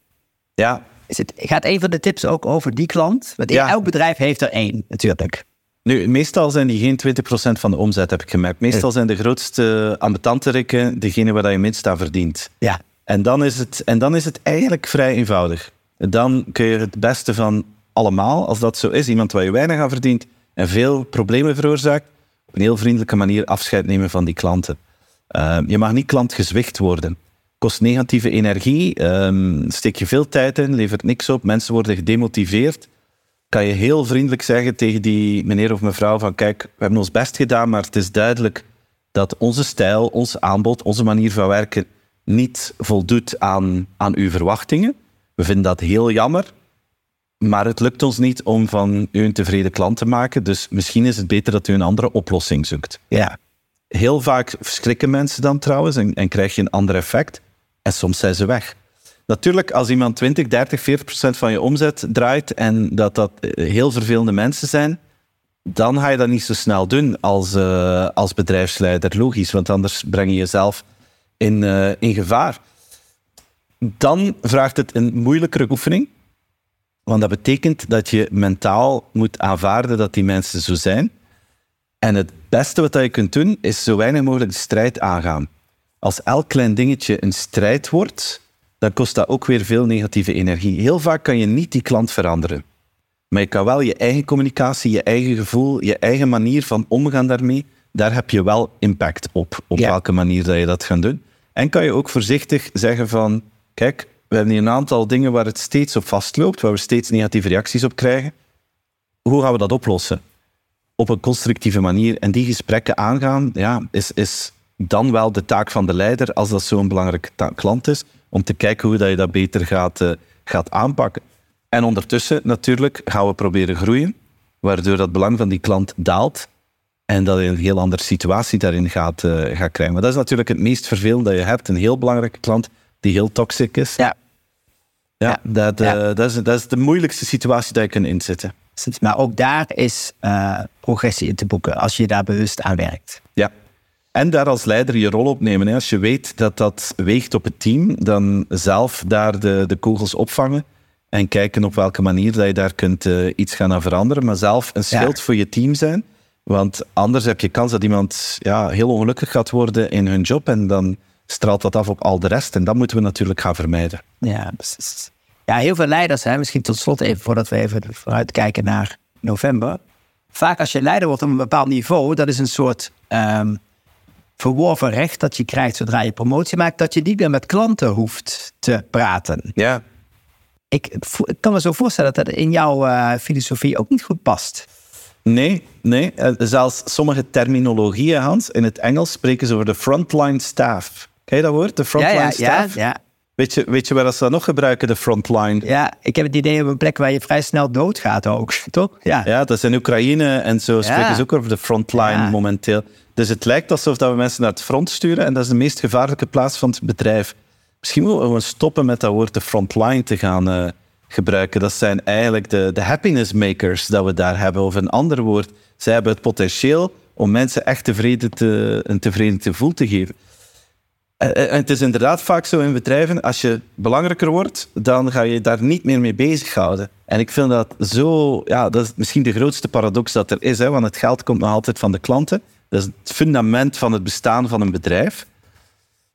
Ja. Is het, gaat een van de tips ook over die klant? Want ja. elk bedrijf heeft er één, natuurlijk. Nu, meestal zijn die geen 20% van de omzet, heb ik gemerkt. Meestal zijn de grootste ambetanterikken degene waar je minst aan verdient. Ja. En dan, is het, en dan is het eigenlijk vrij eenvoudig. Dan kun je het beste van allemaal, als dat zo is, iemand waar je weinig aan verdient en veel problemen veroorzaakt, op een heel vriendelijke manier afscheid nemen van die klanten. Uh, je mag niet klantgezwicht worden. Kost negatieve energie, um, steek je veel tijd in, levert niks op, mensen worden gedemotiveerd kan je heel vriendelijk zeggen tegen die meneer of mevrouw van kijk, we hebben ons best gedaan, maar het is duidelijk dat onze stijl, ons aanbod, onze manier van werken niet voldoet aan, aan uw verwachtingen. We vinden dat heel jammer, maar het lukt ons niet om van u een tevreden klant te maken, dus misschien is het beter dat u een andere oplossing zoekt. Ja. Heel vaak verschrikken mensen dan trouwens en, en krijg je een ander effect en soms zijn ze weg. Natuurlijk, als iemand 20, 30, 40 procent van je omzet draait en dat dat eh, heel vervelende mensen zijn, dan ga je dat niet zo snel doen als, uh, als bedrijfsleider, logisch, want anders breng je jezelf in, uh, in gevaar. Dan vraagt het een moeilijkere oefening, want dat betekent dat je mentaal moet aanvaarden dat die mensen zo zijn. En het beste wat je kunt doen, is zo weinig mogelijk de strijd aangaan. Als elk klein dingetje een strijd wordt, dan kost dat ook weer veel negatieve energie. Heel vaak kan je niet die klant veranderen. Maar je kan wel je eigen communicatie, je eigen gevoel, je eigen manier van omgaan daarmee, daar heb je wel impact op, op welke manier dat je dat gaat doen. En kan je ook voorzichtig zeggen van, kijk, we hebben hier een aantal dingen waar het steeds op vastloopt, waar we steeds negatieve reacties op krijgen. Hoe gaan we dat oplossen? op een constructieve manier. En die gesprekken aangaan, ja, is, is dan wel de taak van de leider, als dat zo'n belangrijke klant is, om te kijken hoe dat je dat beter gaat, uh, gaat aanpakken. En ondertussen natuurlijk gaan we proberen groeien, waardoor dat belang van die klant daalt en dat je een heel andere situatie daarin gaat, uh, gaat krijgen. Maar dat is natuurlijk het meest vervelende dat je hebt. Een heel belangrijke klant die heel toxic is. Ja. Ja, Dat, uh, dat, is, dat is de moeilijkste situatie dat je kunt inzetten. Maar ook daar is progressie in te boeken als je daar bewust aan werkt. Ja. En daar als leider je rol opnemen. Als je weet dat dat weegt op het team, dan zelf daar de, de kogels opvangen en kijken op welke manier dat je daar kunt uh, iets gaan veranderen. Maar zelf een schild voor je team zijn. Want anders heb je kans dat iemand ja, heel ongelukkig gaat worden in hun job en dan straalt dat af op al de rest. En dat moeten we natuurlijk gaan vermijden. Ja, precies. Ja, heel veel leiders, hè, misschien tot slot even voordat we even vooruitkijken naar november. Vaak als je leider wordt op een bepaald niveau, dat is een soort um, verworven recht dat je krijgt zodra je promotie maakt, dat je niet meer met klanten hoeft te praten. Ja. Ik, ik kan me zo voorstellen dat dat in jouw uh, filosofie ook niet goed past. Nee, nee. Eh, zelfs sommige terminologieën, Hans, in het Engels spreken ze over de frontline staff. Ken je dat woord? De frontline ja, ja, staff? Ja, ja. Weet je, weet je waar ze dat nog gebruiken, de frontline? Ja, ik heb het idee op een plek waar je vrij snel doodgaat ook, toch? Ja, ja dat is in Oekraïne en zo spreken ze ook over de frontline momenteel. Dus het lijkt alsof we mensen naar het front sturen en dat is de meest gevaarlijke plaats van het bedrijf. Misschien moeten we stoppen met dat woord de frontline te gaan uh, gebruiken. Dat zijn eigenlijk de, de happiness makers dat we daar hebben. Of een ander woord, zij hebben het potentieel om mensen echt tevreden te, een tevreden gevoel te geven. En het is inderdaad vaak zo in bedrijven, als je belangrijker wordt, dan ga je daar niet meer mee bezighouden. En ik vind dat zo, ja, dat is misschien de grootste paradox dat er is, hè, want het geld komt nog altijd van de klanten. Dat is het fundament van het bestaan van een bedrijf.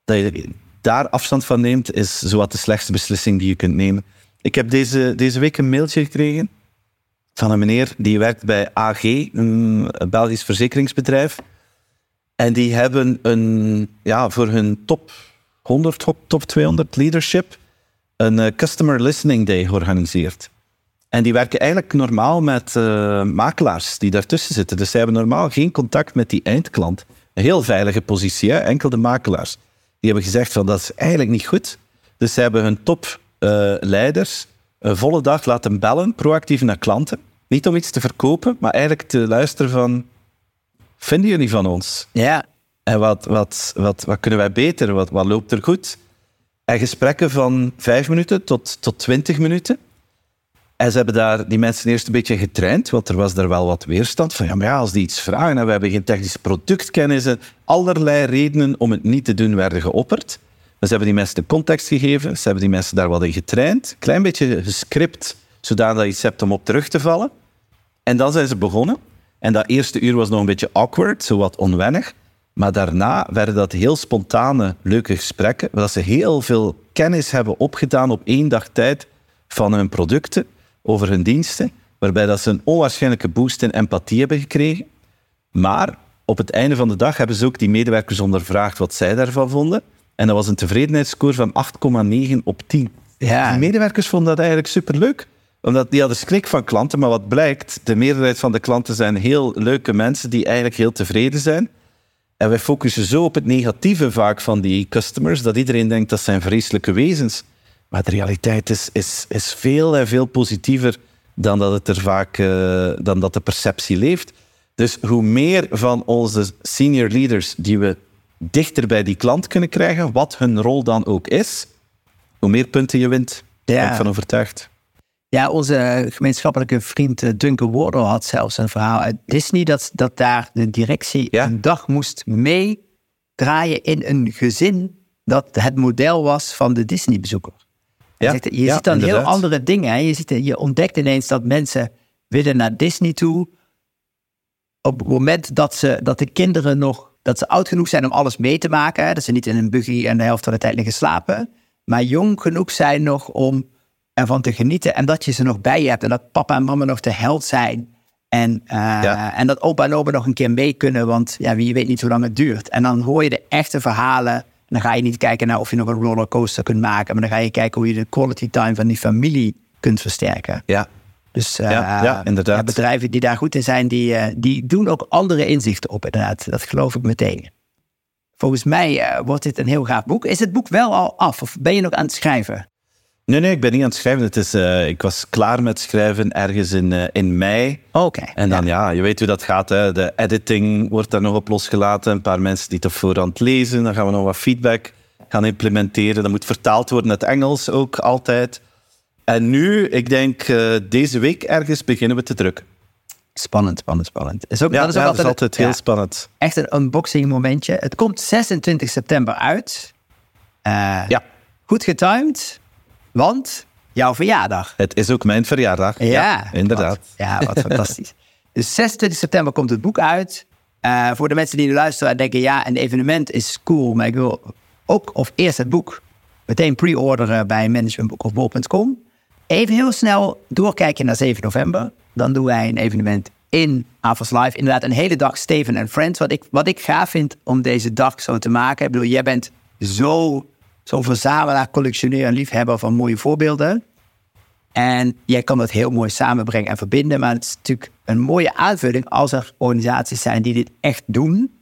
Dat je daar afstand van neemt, is zowat de slechtste beslissing die je kunt nemen. Ik heb deze, deze week een mailtje gekregen van een meneer die werkt bij AG, een Belgisch verzekeringsbedrijf. En die hebben een, ja, voor hun top 100, top, top 200 leadership een uh, Customer Listening Day georganiseerd. En die werken eigenlijk normaal met uh, makelaars die daartussen zitten. Dus zij hebben normaal geen contact met die eindklant. Een heel veilige positie, hè? enkel de makelaars. Die hebben gezegd van dat is eigenlijk niet goed. Dus zij hebben hun topleiders uh, een volle dag laten bellen, proactief naar klanten. Niet om iets te verkopen, maar eigenlijk te luisteren van vinden jullie van ons? Ja. En wat, wat, wat, wat kunnen wij beter? Wat, wat loopt er goed? En gesprekken van vijf minuten tot, tot twintig minuten. En ze hebben daar die mensen eerst een beetje getraind, want er was daar wel wat weerstand van. Ja, maar als die iets vragen en we hebben geen technische productkennis, allerlei redenen om het niet te doen werden geopperd. Maar ze hebben die mensen de context gegeven, ze hebben die mensen daar wat in getraind, klein beetje gescript, zodat je iets hebt om op terug te vallen. En dan zijn ze begonnen. En dat eerste uur was nog een beetje awkward, zo wat onwennig. Maar daarna werden dat heel spontane, leuke gesprekken, waar ze heel veel kennis hebben opgedaan op één dag tijd van hun producten, over hun diensten, waarbij dat ze een onwaarschijnlijke boost in empathie hebben gekregen. Maar op het einde van de dag hebben ze ook die medewerkers ondervraagd wat zij daarvan vonden. En dat was een tevredenheidsscore van 8,9 op 10. Ja. Die medewerkers vonden dat eigenlijk superleuk omdat die hadden schrik van klanten, maar wat blijkt, de meerderheid van de klanten zijn heel leuke mensen die eigenlijk heel tevreden zijn. En wij focussen zo op het negatieve vaak van die customers, dat iedereen denkt dat zijn vreselijke wezens. Maar de realiteit is, is, is veel en veel positiever dan dat, het er vaak, uh, dan dat de perceptie leeft. Dus hoe meer van onze senior leaders die we dichter bij die klant kunnen krijgen, wat hun rol dan ook is, hoe meer punten je wint. Daar ben ik van overtuigd. Ja, onze gemeenschappelijke vriend eh, Duncan Wardle had zelfs een verhaal uit Disney dat, dat daar de directie een dag moest meedraaien in een gezin dat het model was van de Disney-bezoeker. Ja, je ziet dan heel andere dingen. Je, ziet, je ontdekt ineens dat mensen willen naar Disney toe. Op het moment dat, ze, dat de kinderen nog dat ze oud genoeg zijn om alles mee te maken. Dat ze niet in een buggy en de helft van de tijd liggen slapen. Maar jong genoeg zijn nog om ervan te genieten. En dat je ze nog bij je hebt. En dat papa en mama nog de held zijn. En, uh, en dat opa en oma nog een keer mee kunnen. Want ja, wie weet niet hoe lang het duurt. En dan hoor je de echte verhalen. Dan ga je niet kijken naar of je nog een rollercoaster kunt maken. Maar dan ga je kijken hoe je de quality time van die familie kunt versterken. Ja, Dus uh, ja, ja, inderdaad. Ja, bedrijven die daar goed in zijn, die, uh, die doen ook andere inzichten op, inderdaad. Dat geloof ik meteen. Volgens mij uh, wordt dit een heel gaaf boek. Is het boek wel al af of ben je nog aan het schrijven? Nee, nee, ik ben niet aan het schrijven. Het is, ik was klaar met schrijven ergens in, in mei. Oké. en dan, ja. je weet hoe dat gaat. Hè. De editing wordt daar nog op losgelaten. Een paar mensen die het op voorhand lezen. Dan gaan we nog wat feedback gaan implementeren. Dat moet vertaald worden naar het Engels ook altijd. En nu, ik denk uh, deze week ergens beginnen we te drukken. Spannend, spannend, spannend. Is ook, ja, dat is, ook altijd, dat is altijd heel ja, spannend. Echt een unboxing momentje. Het komt 26 september uit. Ja. Goed getimed, want jouw verjaardag. Het is ook mijn verjaardag. Ja, ja inderdaad. Wat, ja, wat fantastisch. Dus 26 september komt het boek uit. Uh, voor de mensen die nu luisteren en denken, ja, een evenement is cool, maar ik wil ook of eerst het boek meteen pre-orderen bij managementboekofbol.com. Even heel snel doorkijken naar 7 november. Dan doen wij een evenement in Avals Live. Inderdaad, een hele dag Steven en Friends. Wat ik, wat ik gaaf vind om deze dag zo te maken. Ik bedoel, jij bent zo, zo verzamelaar, collectioneer liefhebber van mooie voorbeelden. En jij kan dat heel mooi samenbrengen en verbinden. Maar het is natuurlijk een mooie aanvulling als er organisaties zijn die dit echt doen.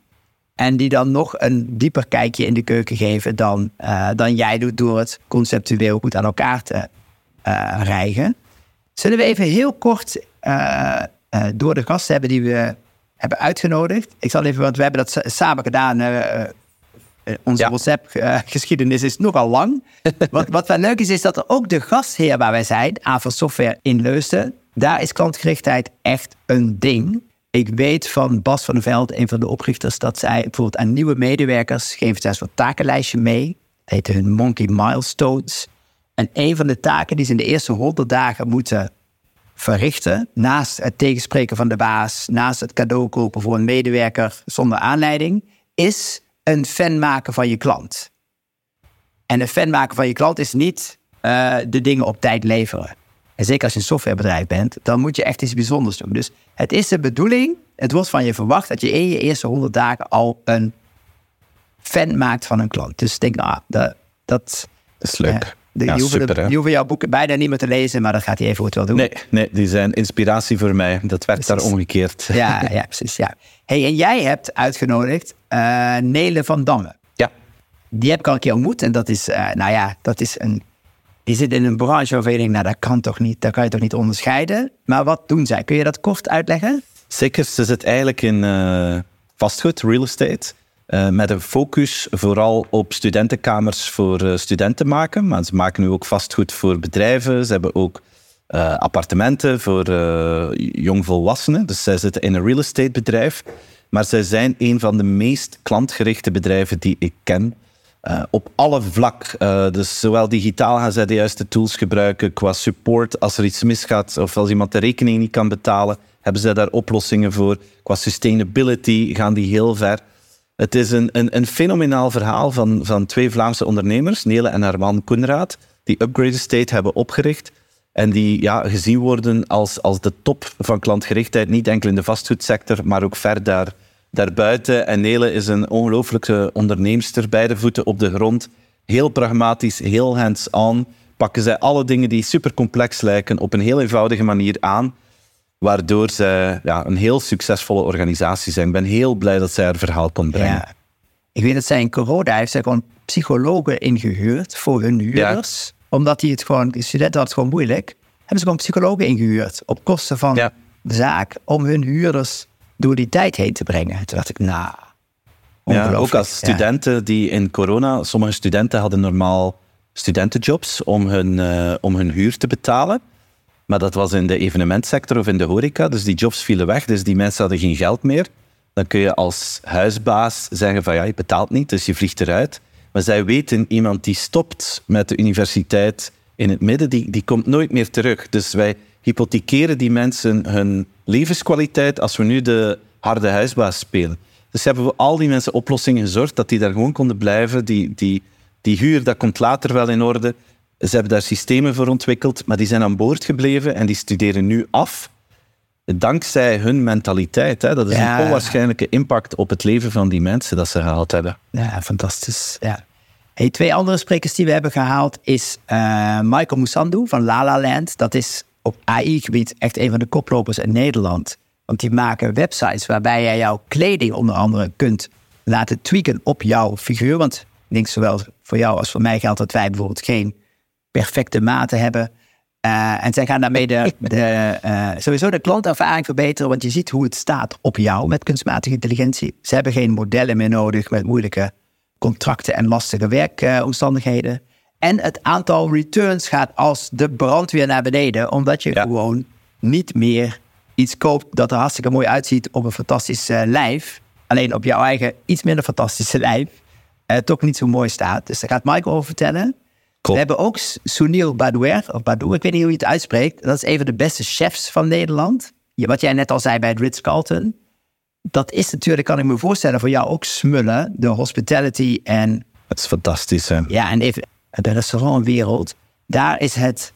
En die dan nog een dieper kijkje in de keuken geven dan, uh, dan jij doet door het conceptueel goed aan elkaar te uh, rijgen. Zullen we even heel kort uh, door de gasten hebben die we hebben uitgenodigd. Ik zal even, want we hebben dat samen gedaan. Onze ja. WhatsApp-geschiedenis is nogal lang. wat, wat wel leuk is, is dat er ook de gastheer waar wij zijn, Avon Software in Leusden, daar is klantgerichtheid echt een ding. Ik weet van Bas van der Veld, een van de oprichters, dat zij bijvoorbeeld aan nieuwe medewerkers geven zij een soort takenlijstje mee. Dat heet hun Monkey Milestones. En een van de taken die ze in de eerste 100 dagen moeten verrichten, naast het tegenspreken van de baas, naast het cadeau kopen voor een medewerker zonder aanleiding, is een fan maken van je klant. En een fan maken van je klant is niet uh, de dingen op tijd leveren. En zeker als je een softwarebedrijf bent, dan moet je echt iets bijzonders doen. Dus het is de bedoeling, het wordt van je verwacht dat je in je eerste 100 dagen al een fan maakt van een klant. Dus denk, nou, dat, dat, is leuk. De, ja, hoeven super, de, jouw boeken bijna niet meer te lezen, maar dat gaat hij even goed wel doen. Nee, nee, die zijn inspiratie voor mij. Dat werkt daar omgekeerd. Ja, ja, precies. Ja. Hey, en jij hebt uitgenodigd uh, Nele van Damme. Ja. Die heb ik al een keer ontmoet. En dat is, uh, nou ja, dat is een. Die zit in een branche waarvan je denkt, nou, dat kan toch niet, dat kan je toch niet onderscheiden. Maar wat doen zij? Kun je dat kort uitleggen? Zeker, ze zit eigenlijk in uh, vastgoed, real estate. Uh, met een focus vooral op studentenkamers voor uh, studenten maken. Maar ze maken nu ook vastgoed voor bedrijven. Ze hebben ook uh, appartementen voor jongvolwassenen. Dus zij zitten in een real estate bedrijf. Maar zij zijn een van de meest klantgerichte bedrijven die ik ken. op alle vlak. dus zowel digitaal gaan zij de juiste tools gebruiken qua support als er iets misgaat of als iemand de rekening niet kan betalen, hebben zij daar oplossingen voor. Qua sustainability gaan die heel ver. Het is een, een, een fenomenaal verhaal van, van twee Vlaamse ondernemers, Nele en haar man Koenraad, die Upgrade Estate hebben opgericht en die ja, gezien worden als, als de top van klantgerichtheid, niet enkel in de vastgoedsector, maar ook ver daar, daarbuiten. En Nele is een ongelooflijke onderneemster, beide voeten op de grond, heel pragmatisch, heel hands-on, pakken zij alle dingen die super complex lijken op een heel eenvoudige manier aan waardoor zij ja, een heel succesvolle organisatie zijn. Ik ben heel blij dat zij haar verhaal kon brengen. Ja. Ik weet dat zij in corona heeft zij gewoon psychologen ingehuurd voor hun huurders. Omdat die het gewoon, de studenten hadden het gewoon moeilijk. Hebben ze gewoon psychologen ingehuurd op kosten van de zaak. Om hun huurders door die tijd heen te brengen. Toen dacht ik, nou, ja, ook als studenten die in corona, sommige studenten hadden normaal studentenjobs om hun, uh, om hun huur te betalen. Maar dat was in de evenementsector of in de horeca. Dus die jobs vielen weg, dus die mensen hadden geen geld meer. Dan kun je als huisbaas zeggen van ja, je betaalt niet, dus je vliegt eruit. Maar zij weten, iemand die stopt met de universiteit in het midden, die, die komt nooit meer terug. Dus wij hypothekeren die mensen hun levenskwaliteit als we nu de harde huisbaas spelen. Dus hebben we al die mensen oplossingen gezorgd dat die daar gewoon konden blijven. Die, die, die huur, dat komt later wel in orde. Ze hebben daar systemen voor ontwikkeld, maar die zijn aan boord gebleven en die studeren nu af. Dankzij hun mentaliteit. Hè. Dat is een onwaarschijnlijke impact op het leven van die mensen dat ze gehaald hebben. Ja, fantastisch. Ja. twee andere sprekers die we hebben gehaald is uh, Michael Musandu van La La Land. Dat is op AI-gebied echt een van de koplopers in Nederland. Want die maken websites waarbij jij jouw kleding onder andere kunt laten tweaken op jouw figuur. Want ik denk zowel voor jou als voor mij geldt dat wij bijvoorbeeld geen perfecte maten hebben. Uh, en zij gaan daarmee de, de, uh, sowieso de klantervaring verbeteren, want je ziet hoe het staat op jou met kunstmatige intelligentie. Ze hebben geen modellen meer nodig met moeilijke contracten en lastige werkomstandigheden. En het aantal returns gaat als de brandweer naar beneden, omdat je gewoon niet meer iets koopt dat er hartstikke mooi uitziet op een fantastisch uh, lijf. Alleen op jouw eigen iets minder fantastische lijf uh, toch niet zo mooi staat. Dus daar gaat Michael over vertellen. We hebben ook Sunil Badoer, of Badoer, ik weet niet hoe je het uitspreekt. Dat is een van de beste chefs van Nederland. Wat jij net al zei bij het Ritz-Carlton. Dat is natuurlijk, kan ik me voorstellen, voor jou ook smullen. De hospitality en... Het is fantastisch, hè? Ja, en even de restaurantwereld. Daar is het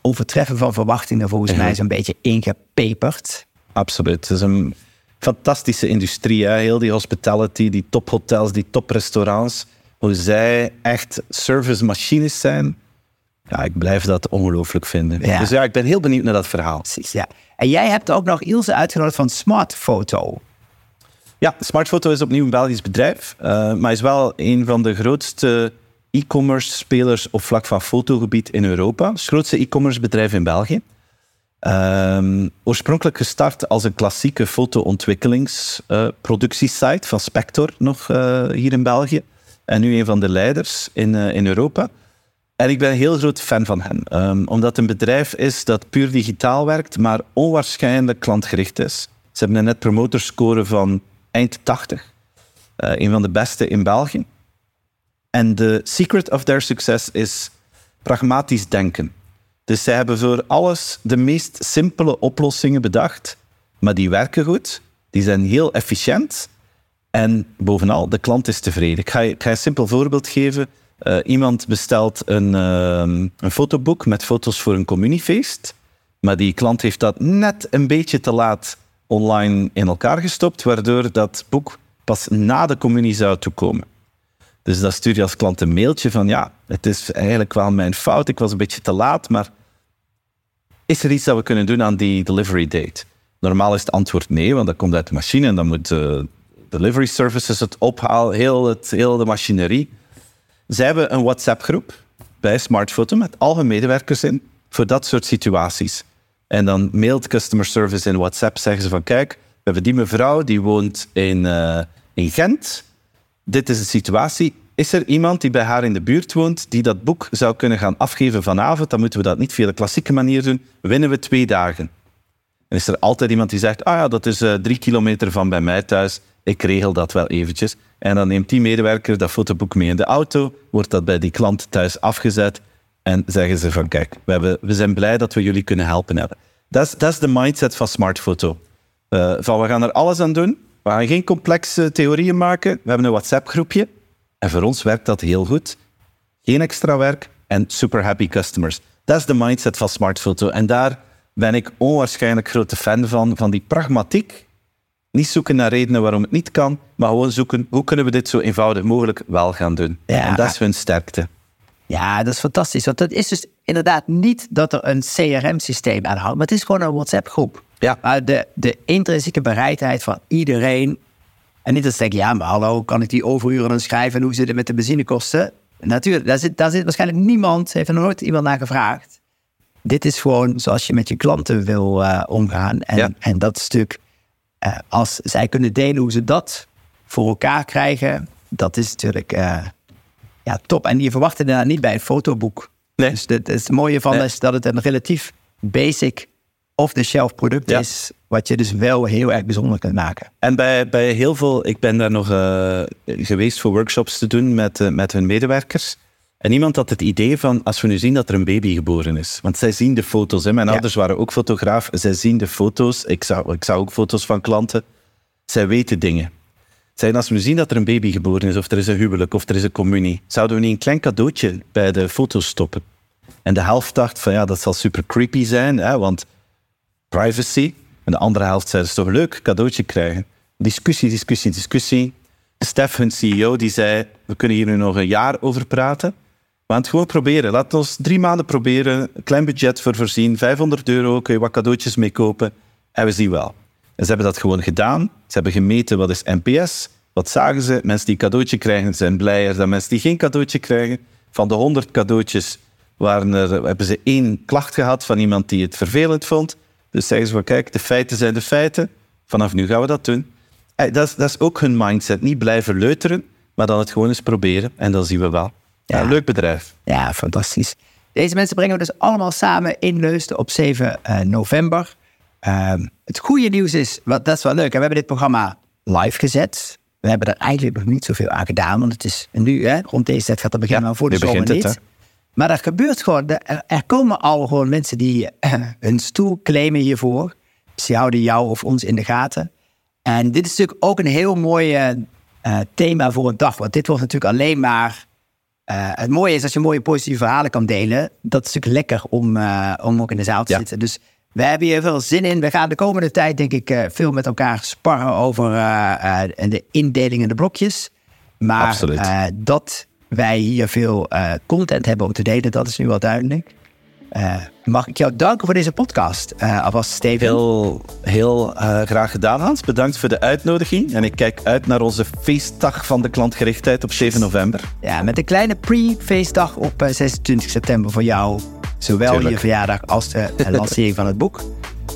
overtreffen van verwachtingen volgens mij zo'n beetje ingepeperd. Absoluut. Het is een fantastische industrie. Hè? Heel die hospitality, die tophotels, die toprestaurants. Hoe zij echt service machines zijn. Ja, ik blijf dat ongelooflijk vinden. Dus ja, ik ben heel benieuwd naar dat verhaal. Precies, ja. En jij hebt ook nog Ilse uitgenodigd van Smartfoto. Ja, Smartfoto is opnieuw een Belgisch bedrijf. Uh, maar is wel een van de grootste e-commerce spelers op vlak van fotogebied in Europa. Het grootste e-commerce bedrijf in België. Um, oorspronkelijk gestart als een klassieke foto-ontwikkelingsproductiesite uh, van Spector nog uh, hier in België. En nu een van de leiders in, uh, in Europa. En ik ben een heel groot fan van hen. Um, omdat het een bedrijf is dat puur digitaal werkt, maar onwaarschijnlijk klantgericht is. Ze hebben een net promoter score van eind 80. een van de beste in België. En de secret of their success is pragmatisch denken. Dus zij hebben voor alles de meest simpele oplossingen bedacht, maar die werken goed, die zijn heel efficiënt en bovenal, de klant is tevreden. Ik ga ik ga een simpel voorbeeld geven. Uh, iemand bestelt een, uh, een fotoboek met foto's voor een communiefeest, maar die klant heeft dat net een beetje te laat online in elkaar gestopt, waardoor dat boek pas na de communie zou toekomen. Dus dan stuur je als klant een mailtje van ja, het is eigenlijk wel mijn fout, ik was een beetje te laat, maar is er iets dat we kunnen doen aan die delivery date? Normaal is het antwoord nee, want dat komt uit de machine en dan moet de delivery services het ophalen, heel, het, heel de machinerie. Zij hebben een WhatsApp-groep bij Smartfoto met al hun medewerkers in voor dat soort situaties. En dan mailt customer service in WhatsApp, zeggen ze van kijk, we hebben die mevrouw, die woont in, uh, in Gent dit is de situatie. Is er iemand die bij haar in de buurt woont die dat boek zou kunnen gaan afgeven vanavond? Dan moeten we dat niet via de klassieke manier doen. Winnen we twee dagen. En is er altijd iemand die zegt, ah ja, dat is uh, drie kilometer van bij mij thuis. Ik regel dat wel eventjes. En dan neemt die medewerker dat fotoboek mee in de auto, wordt dat bij die klant thuis afgezet en zeggen ze van, kijk, we, hebben, we zijn blij dat we jullie kunnen helpen hebben. Dat is de mindset van Smartfoto. Uh, van, we gaan er alles aan doen we gaan geen complexe theorieën maken. We hebben een WhatsApp-groepje. En voor ons werkt dat heel goed. Geen extra werk en super happy customers. Dat is de mindset van Smartfoto. En daar ben ik onwaarschijnlijk grote fan van, van die pragmatiek. Niet zoeken naar redenen waarom het niet kan, maar gewoon zoeken hoe kunnen we dit zo eenvoudig mogelijk wel gaan doen. Ja. En dat is hun sterkte. Ja, dat is fantastisch. Want het is dus inderdaad niet dat er een CRM-systeem aanhoudt, maar het is gewoon een WhatsApp-groep. Ja. Maar de, de intrinsieke bereidheid van iedereen. En niet dat ze denken, ja, maar hallo, kan ik die overuren dan schrijven en hoe zit het met de benzinekosten? Natuurlijk, daar zit, daar zit waarschijnlijk niemand, heeft er nooit iemand naar gevraagd. Dit is gewoon zoals je met je klanten wil uh, omgaan. En, en dat stuk, als zij kunnen delen hoe ze dat voor elkaar krijgen, dat is natuurlijk uh, ja, top. En je verwacht inderdaad niet bij een fotoboek. Nee. Dus het, het mooie van is dat het een relatief basic off-the-shelf product is, wat je dus wel heel erg bijzonder kunt maken. En bij, bij heel veel, ik ben daar nog uh, geweest voor workshops te doen met, uh, met hun medewerkers. En iemand had het idee van, als we nu zien dat er een baby geboren is. Want zij zien de foto's. Hè. Mijn ouders waren ook fotograaf. Zij zien de foto's. Ik zag, ik zag ook foto's van klanten. Zij weten dingen. Zijn als we nu zien dat er een baby geboren is, of er is een huwelijk, of er is een communie, zouden we niet een klein cadeautje bij de foto's stoppen? En de helft dacht van, ja, dat zal super creepy zijn, hè, want privacy. En de andere helft zei, dat is toch leuk, cadeautje krijgen. Discussie, discussie, discussie. Stef, hun CEO, die zei, we kunnen hier nu nog een jaar over praten. We gaan het gewoon proberen. Laat ons drie maanden proberen. Een klein budget voor voorzien. 500 euro, kun je wat cadeautjes mee kopen. En we zien wel. En ze hebben dat gewoon gedaan. Ze hebben gemeten wat is NPS. Wat zagen ze? Mensen die een cadeautje krijgen zijn blijer dan mensen die geen cadeautje krijgen. Van de 100 cadeautjes waren er, hebben ze één klacht gehad van iemand die het vervelend vond. Dus zeggen ze van kijk, de feiten zijn de feiten. Vanaf nu gaan we dat doen. Eh, dat, is, dat is ook hun mindset. Niet blijven leuteren, maar dan het gewoon eens proberen. En dan zien we wel. Ja. leuk bedrijf. Ja, fantastisch. Deze mensen brengen we dus allemaal samen in Leusden op 7 uh, eh, november. Ehm, het goede nieuws is, wat, dat is wel leuk. We hebben dit programma live gezet. We hebben er eigenlijk nog niet zoveel aan gedaan, want het is nu, hè, rond deze tijd gaat het beginnen, ja, voor de zomer niet. maar er gebeurt gewoon, er, er, komen al gewoon mensen die uh, hun stoel claimen hiervoor. Ze houden jou of ons in de gaten. En dit is natuurlijk ook een heel mooi uh, thema voor een dag, want dit wordt natuurlijk alleen maar uh, het mooie is als je mooie positieve verhalen kan delen. Dat is natuurlijk lekker om, uh, om ook in de zaal te zitten. Dus we hebben hier veel zin in. We gaan de komende tijd, denk ik, uh, veel met elkaar sparren over de indeling en de blokjes. Maar dat wij hier veel content hebben om te delen, dat is nu wel duidelijk. Uh, mag ik jou danken voor deze podcast, uh, alvast Steven? Heel, heel uh, graag gedaan, Hans. Bedankt voor de uitnodiging. En ik kijk uit naar onze feestdag van de klantgerichtheid op 7 november. Ja, met een kleine pre-feestdag op 26 september voor jou. Zowel Tuurlijk. je verjaardag als de lancering van het boek.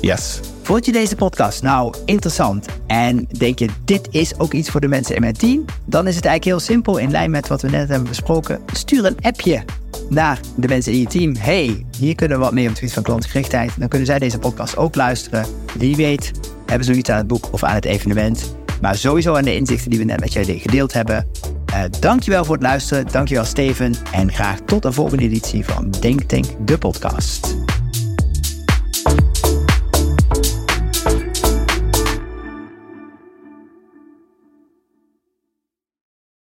Yes. Vond je deze podcast nou interessant en denk je dit is ook iets voor de mensen in mijn team? Dan is het eigenlijk heel simpel in lijn met wat we net hebben besproken. Stuur een appje naar de mensen in je team. Hey, hier kunnen we wat meer op het gebied van klantgerichtheid. Dan kunnen zij deze podcast ook luisteren. Wie weet hebben ze nog iets aan het boek of aan het evenement. Maar sowieso aan de inzichten die we net met jullie gedeeld hebben. Uh, dankjewel voor het luisteren. Dankjewel Steven. En graag tot de volgende editie van Denk Tank, de podcast.